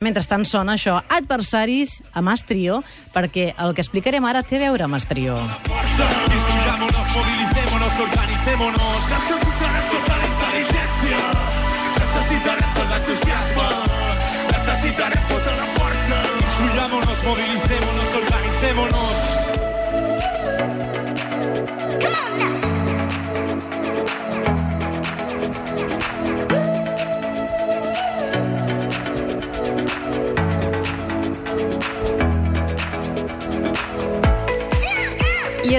Mentrestant sona això, adversaris a Mastrio, perquè el que explicarem ara té a veure amb Mastrio. fuerza. Inspirámonos, movilicémonos, organicémonos. Necesitarem tota la tota la força. Inspirámonos, movilicémonos, organicémonos. I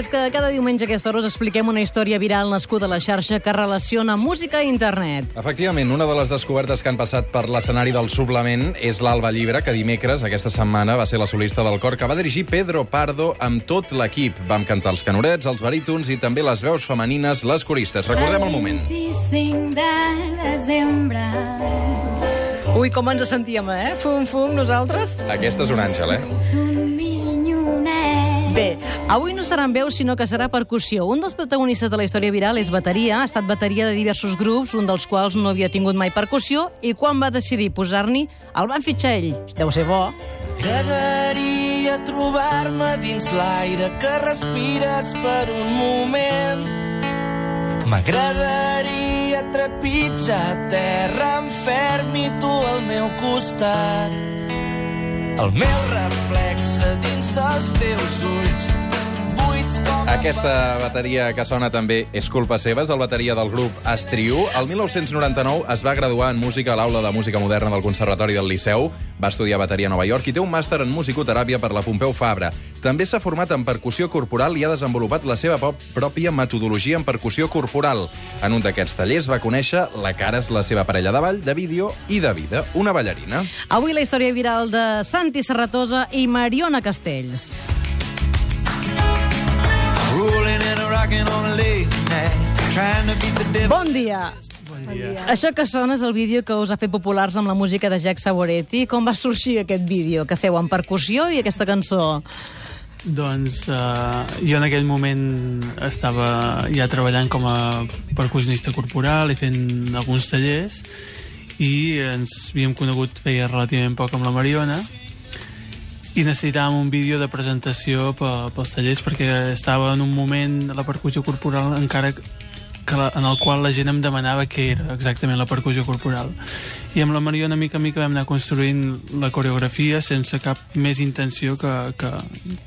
és que cada diumenge a aquesta hora us expliquem una història viral nascuda a la xarxa que relaciona música i internet. Efectivament, una de les descobertes que han passat per l'escenari del suplement és l'Alba Llibre, que dimecres, aquesta setmana, va ser la solista del cor que va dirigir Pedro Pardo amb tot l'equip. Vam cantar els canorets, els barítons i també les veus femenines, les coristes. Recordem el moment. 25 de desembre. Ui, com ens sentíem, eh? Fum, fum, nosaltres. Aquesta és un àngel, eh? Bé, avui no seran veus, sinó que serà percussió. Un dels protagonistes de la història viral és bateria, ha estat bateria de diversos grups, un dels quals no havia tingut mai percussió, i quan va decidir posar-n'hi, el van fitxar ell. Deu ser bo. M'agradaria trobar-me dins l'aire que respires per un moment. M'agradaria trepitjar terra en ferm i tu al meu costat. El meu reflexe dins dels teus ulls, buits com... Aquesta bateria que sona també és culpa seva, és el bateria del grup Estriu. El 1999 es va graduar en música a l'aula de música moderna del Conservatori del Liceu, va estudiar bateria a Nova York i té un màster en musicoteràpia per la Pompeu Fabra. També s'ha format en percussió corporal i ha desenvolupat la seva pròpia metodologia en percussió corporal. En un d'aquests tallers va conèixer la Cares, la seva parella de ball, de vídeo i de vida, una ballarina. Avui la història viral de Santi Serratosa i Mariona Castells. The devil. Bon dia! Això que sona és el vídeo que us ha fet populars amb la música de Jack Savoretti. Com va sorgir aquest vídeo que feu amb percussió i aquesta cançó? Doncs uh, jo en aquell moment estava ja treballant com a percussionista corporal i fent alguns tallers i ens havíem conegut feia relativament poc amb la Mariona i necessitàvem un vídeo de presentació pe, pels tallers perquè estava en un moment la percussió corporal encara que la, en el qual la gent em demanava què era exactament la percussió corporal. I amb la Mariona, mica a mica, vam anar construint la coreografia sense cap més intenció que, que,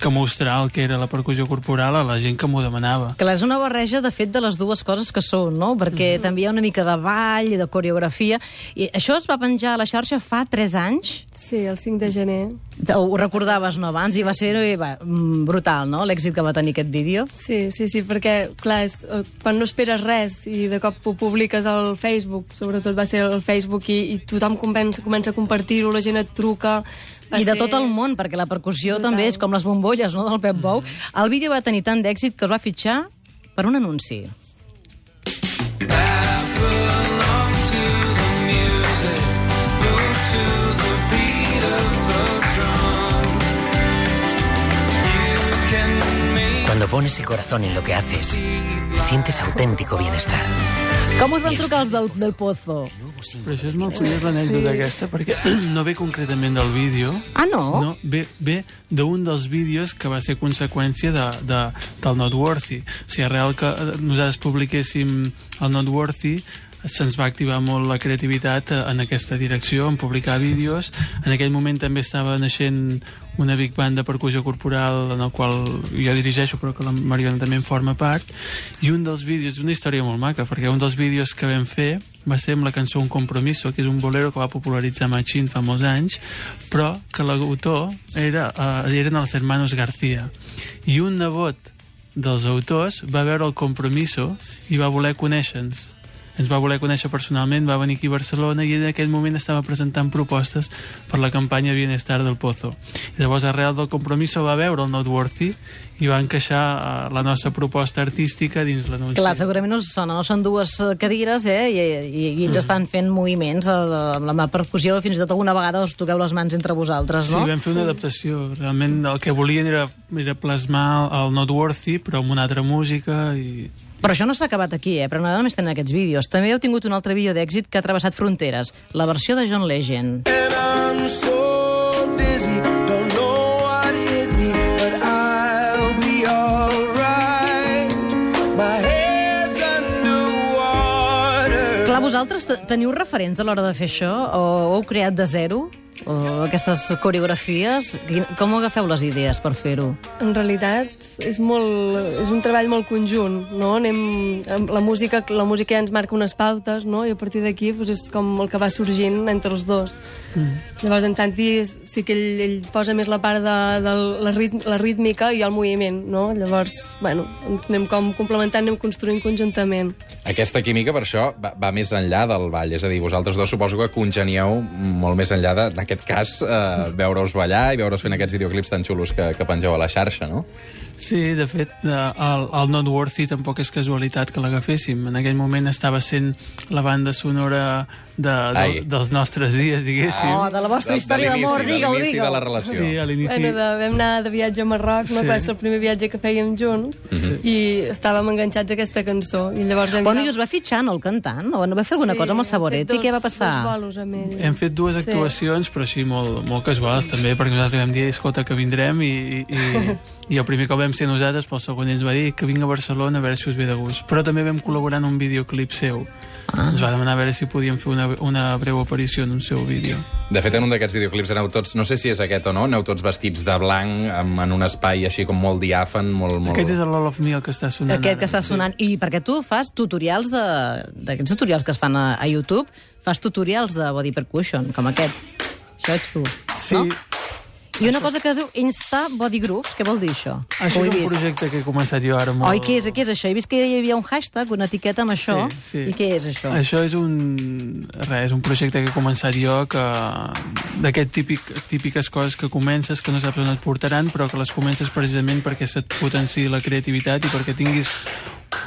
que mostrar el que era la percussió corporal a la gent que m'ho demanava. Que és una barreja, de fet, de les dues coses que són, no? Perquè també hi ha una mica de ball i de coreografia. I això es va penjar a la xarxa fa 3 anys. Sí, el 5 de gener. Ho recordaves, no, abans? I va ser eh, va, mm, brutal, no?, l'èxit que va tenir aquest vídeo. Sí, sí, sí, perquè, clar, és, eh, quan no esperes res i de cop ho publiques al Facebook, sobretot va ser el Facebook, i, i tothom comença, comença a compartir-ho, la gent et truca... I de ser- tot el món, perquè la percussió Brutal. també és com les bombolles no, del Pep Bou. El vídeo va tenir tant d'èxit que es va fitxar per un anunci. Cuando pones el corazón en lo que haces, sientes auténtico bienestar. Com us van trucar els del, del Pozo? Però això és molt curiós l'anècdota Sí. aquesta, perquè no ve concretament del vídeo, Ah, no? no, ve, ve d'un dels vídeos que va ser conseqüència de, de, del Notworthy. O sigui, arrel que eh, nosaltres publiquéssim el Notworthy, se'ns va activar molt la creativitat eh, en aquesta direcció, en publicar vídeos. En aquell moment també estava naixent una big band de percussió corporal en el qual jo dirigeixo però que la Mariona també en forma part i un dels vídeos, una història molt maca perquè un dels vídeos que vam fer va ser amb la cançó Un Compromiso, que és un bolero que va popularitzar Machín fa molts anys però que l'autor era, uh, eren els hermanos García. I un nebot dels autors va veure el Compromiso i va voler conèixer-nos ens va voler conèixer personalment, va venir aquí a Barcelona i en aquell moment estava presentant propostes per la campanya Bienestar del Pozo. I llavors, arrel del compromís, va veure el Notworthy i va encaixar eh, la nostra proposta artística dins l'anunci. Clar, segurament no sona, no són dues eh, cadires, eh? I, i, i ells estan fent moviments eh, amb la percussió, fins i tot alguna vegada us toqueu les mans entre vosaltres, Sí, no? vam fer una adaptació. Realment el que volien era, era plasmar el Notworthy, però amb una altra música i... Però això no s'ha acabat aquí, eh? Però no només tenen aquests vídeos. També heu tingut un altre vídeo d'èxit que ha travessat fronteres, la versió de John Legend. So busy. Clar, vosaltres teniu referents a l'hora de fer això? O ho heu creat de zero? O aquestes coreografies? Com agafeu les idees per fer-ho? En realitat és, molt, és un treball molt conjunt, no? Anem, amb la, música, la música ja ens marca unes pautes, no? I a partir d'aquí doncs, és com el que va sorgint entre els dos. Mm. Llavors en Santi sí que ell, ell posa més la part de, de la, rit, la rítmica i el moviment, no? Llavors, bueno, ens anem com complementant, anem construint conjuntament. Aquesta química, per això, va, va més enllà del ball. És a dir, vosaltres dos suposo que congenieu molt més enllà de, en aquest cas, eh, veure-us ballar i veure-us fent aquests videoclips tan xulos que, que pengeu a la xarxa, no? Sí, de fet, eh, el, el Not Worthy tampoc és casualitat que l'agaféssim. En aquell moment estava sent la banda sonora de, Ai. de, dels nostres dies, diguéssim. Oh, de la vostra història l'inici, d'amor, de digue-ho, l'inici digue-ho. de la relació. Sí, a l'inici... Bueno, de, vam anar de viatge a Marroc, no? Sí. que va ser el primer viatge que fèiem junts, i estàvem enganxats a aquesta cançó. I llavors vam Bueno, i us va fitxar, no, el cantant? O no va fer alguna Sí, cosa amb el hem fet Saboretti? Què va dos- passar? Dos bolos amb ell. Hem fet dues Sí. actuacions, però així molt, molt casuals, també, perquè nosaltres vam dir, escolta, que vindrem, i, i, i el primer que vam ser nosaltres, però el segon ens va dir que vinc a Barcelona a veure si us ve de gust. Però també vam col·laborar en un videoclip seu. Ah. Ens va demanar a veure si podíem fer una, una breu aparició en un seu vídeo. De fet, en un d'aquests videoclips aneu tots, no sé si és aquest o no, aneu tots vestits de blanc, en, en un espai així com molt diàfan, molt... molt... Aquest és el All of Me, el que està sonant Aquest que ara. està sonant. I perquè tu fas tutorials de... d'aquests tutorials que es fan a, a YouTube, fas tutorials de body percussion, com aquest. Això ets tu, Sí, no? I una cosa que es diu Insta Body Grooves, què vol dir això? això és un vist. projecte que he començat jo ara molt... Oi, què és, què és això? He vist que hi havia un hashtag, una etiqueta amb això. Sí, sí. I què és això? Això és un... Res, és un projecte que he començat jo que... d'aquest típic, típiques coses que comences que no saps on et portaran però que les comences precisament perquè se't potenciï la creativitat i perquè tinguis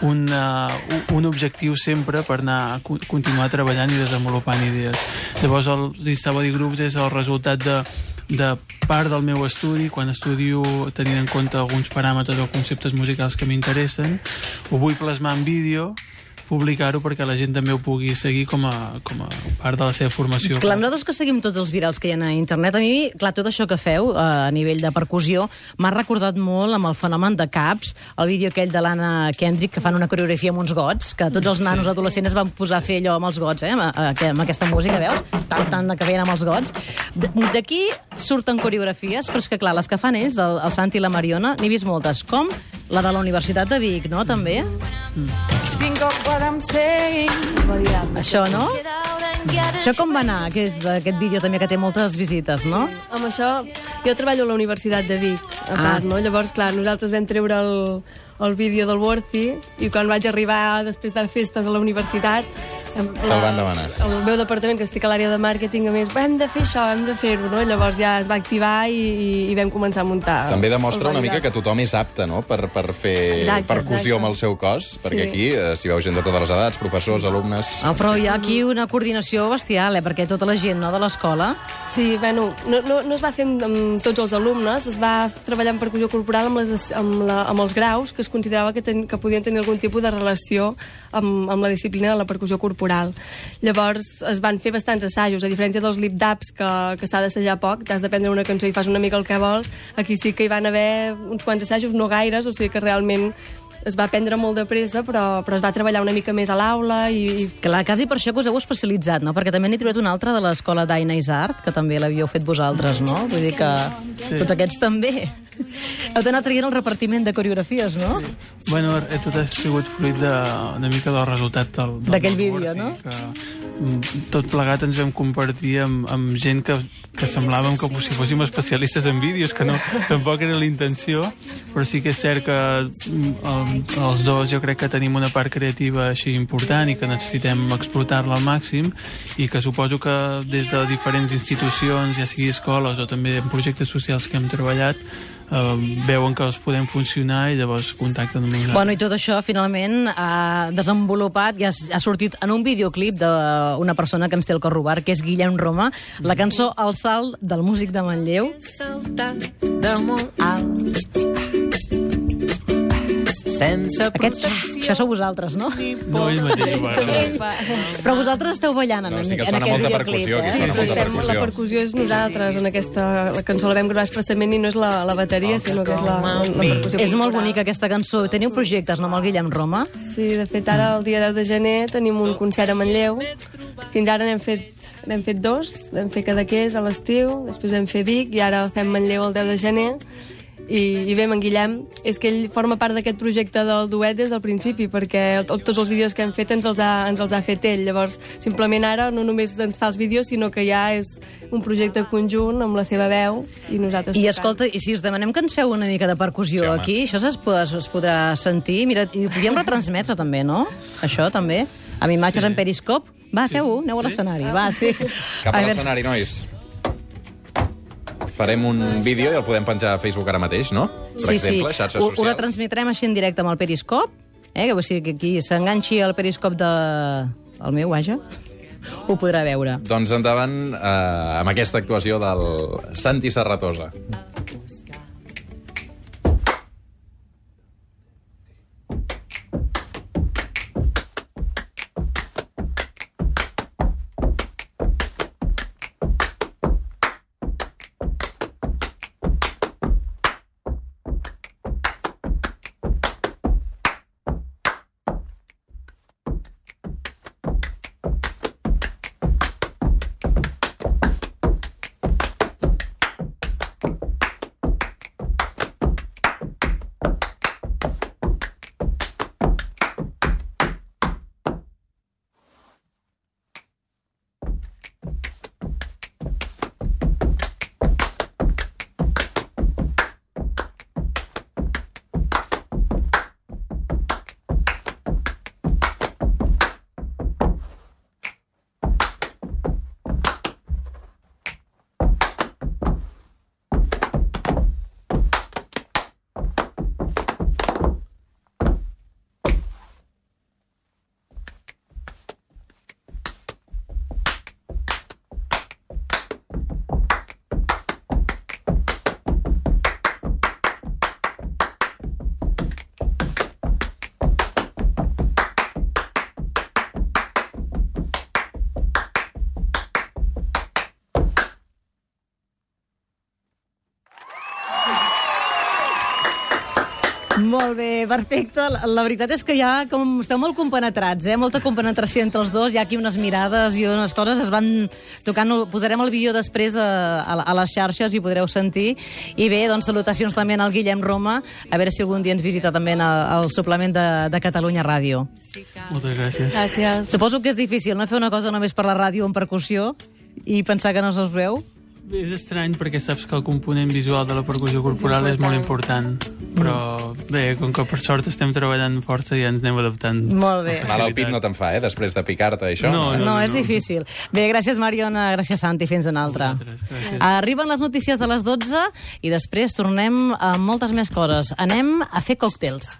una, un objectiu sempre per anar continuar treballant i desenvolupant idees. Llavors el Insta Body Groups és el resultat de, de part del meu estudi, quan estudio tenint en compte alguns paràmetres o conceptes musicals que m'interessen, ho vull plasmar en vídeo publicar-ho perquè la gent també ho pugui seguir com a, com a part de la seva formació. Clar, nosaltres que seguim tots els virals que hi ha a internet, a mi, clar, tot això que feu eh, a nivell de percussió m'ha recordat molt amb el fenomen de Caps, el vídeo aquell de l'Anna Kendrick que fan una coreografia amb uns gots, que tots els nanos adolescents es van posar a fer allò amb els gots, eh, amb, eh, amb aquesta música, veus? Tant, tant que feien amb els gots. D'aquí surten coreografies, però és que, clar, les que fan ells, el, el Santi i la Mariona, n'he vist moltes, com la de la Universitat de Vic, no?, també? Això, no? Això com va anar, que és aquest vídeo també que té moltes visites, no? Amb això, jo treballo a la Universitat de Vic, a Ah. part, no? Llavors, clar, nosaltres vam treure el, el vídeo del Worthy i quan vaig arribar després de les festes a la universitat... Te'l van demanar. El meu departament, que estic a l'àrea de màrqueting, a més, hem de fer això, hem de fer-ho, no? Llavors ja es va activar i, i, i vam començar a muntar... També demostra una mica que tothom és apte no? per, per fer Exacte, percussió exacte. amb el seu cos, perquè Sí. aquí eh, s'hi veu gent de totes les edats, professors, alumnes... Ah, però hi ha aquí una coordinació bestial, eh? Perquè tota la gent no, de l'escola... Sí, bueno, no, no, no es va fer amb, amb tots els alumnes, es va treballar en percussió corporal amb, les, amb, la, amb els graus que es considerava que, ten, que podien tenir algun tipus de relació amb, amb la disciplina de la percussió corporal. Llavors es van fer bastants assajos, a diferència dels lip-daps que, que s'ha d'assajar poc, t'has de prendre una cançó i fas una mica el que vols, aquí sí que hi van haver uns quants assajos, no gaires, o sigui que realment es va prendre molt de pressa, però, però es va treballar una mica més a l'aula i, i Clar, quasi per això que us heu especialitzat, no? Perquè també n'he trobat una altra de l'escola d'Ainais Art, que també l'havíeu fet vosaltres, no? Vull dir que sí. tots aquests també. Heu d'anar traient el repartiment de coreografies, no? Bueno, eh, tot ha sigut fruit de, una mica del resultat del, D'aquell vídeo, no? Que, mm, tot plegat ens vam compartir amb, amb gent que, que semblàvem que si fóssim especialistes en vídeos, que no, tampoc era la intenció, però sí que és cert que el- els dos jo crec que tenim una part creativa així important i que necessitem explotar-la al màxim i que suposo que des de diferents institucions, ja sigui escoles o també en projectes socials que hem treballat, eh, veuen que els podem funcionar i llavors contacten amb nosaltres. Bueno, i tot això finalment ha desenvolupat i ha, ha sortit en un videoclip d'una persona que ens té el cor robar, que és Guillem Roma, la cançó El salt del músic de Manlleu. saltant de molt alt. Sense Aquests, això sou vosaltres, no? No, ell mateix ho va gravar. Però vosaltres esteu ballant en, No, sí que en sona aquest molta videoclip, percussió, aquí eh? Sí, sona molta estem, percussió. la percussió és nosaltres en aquesta... La cançó la vam gravar expressament i no és la, la bateria, sinó que és la, la, la percussió. És molt bonica aquesta cançó. Teniu projectes, no, amb el Guillem Roma? Sí, de fet, ara el dia 10 de gener tenim un concert a Manlleu. Fins ara n'hem fet, n'hem fet dos. Vam fer Cadaqués a l'estiu, després vam fer Vic i ara fem Manlleu el 10 de gener. I, i bé, en Guillem, és que ell forma part d'aquest projecte del duet des del principi, perquè tot, tots els vídeos que hem fet ens els, ha, ens els ha fet ell. Llavors, simplement ara no només ens fa els vídeos, sinó que ja és un projecte conjunt amb la seva veu i nosaltres I tocant. escolta, i si us demanem que ens feu una mica de percussió Sí, home. aquí, això es, podrà, es podrà sentir? Mira, i ho podríem retransmetre també, no? Això també? Amb imatges Sí. en periscop? Va, feu-ho, aneu a l'escenari, va, sí. Cap a l'escenari, nois. Farem un vídeo i el podem penjar a Facebook ara mateix, no? Per Sí, exemple, sí. xarxes Ho, ho socials. retransmetrem així en directe amb el periscop, eh? que o sigui que aquí s'enganxi el periscop de... el meu, vaja, ho podrà veure. Doncs endavant eh, amb aquesta actuació del Santi Serratosa. Molt bé, perfecte. La, la veritat és que ja com esteu molt compenetrats, eh? molta compenetració entre els dos, hi ha aquí unes mirades i unes coses es van tocant. Posarem el vídeo després a, a, a les xarxes i podreu sentir. I bé, doncs salutacions també al Guillem Roma, a veure si algun dia ens visita també el suplement de, de Catalunya Ràdio. Moltes gràcies. Gràcies. Suposo que és difícil no fer una cosa només per la ràdio en percussió i pensar que no se'ls veu. És estrany perquè saps que el component visual de la percussió corporal és, molt important. Però bé, com que per sort estem treballant força i ens anem adaptant. Molt bé. Mal al pit no te'n fa, eh? Després de picar-te, això. No, No, no, és no. difícil. Bé, gràcies, Mariona, gràcies, Santi. Fins una altra. Vosaltres. Arriben les notícies de les 12 i després tornem amb moltes més coses. Anem a fer còctels.